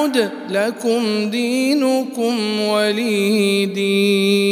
اعبد لكم دينكم ولي دين.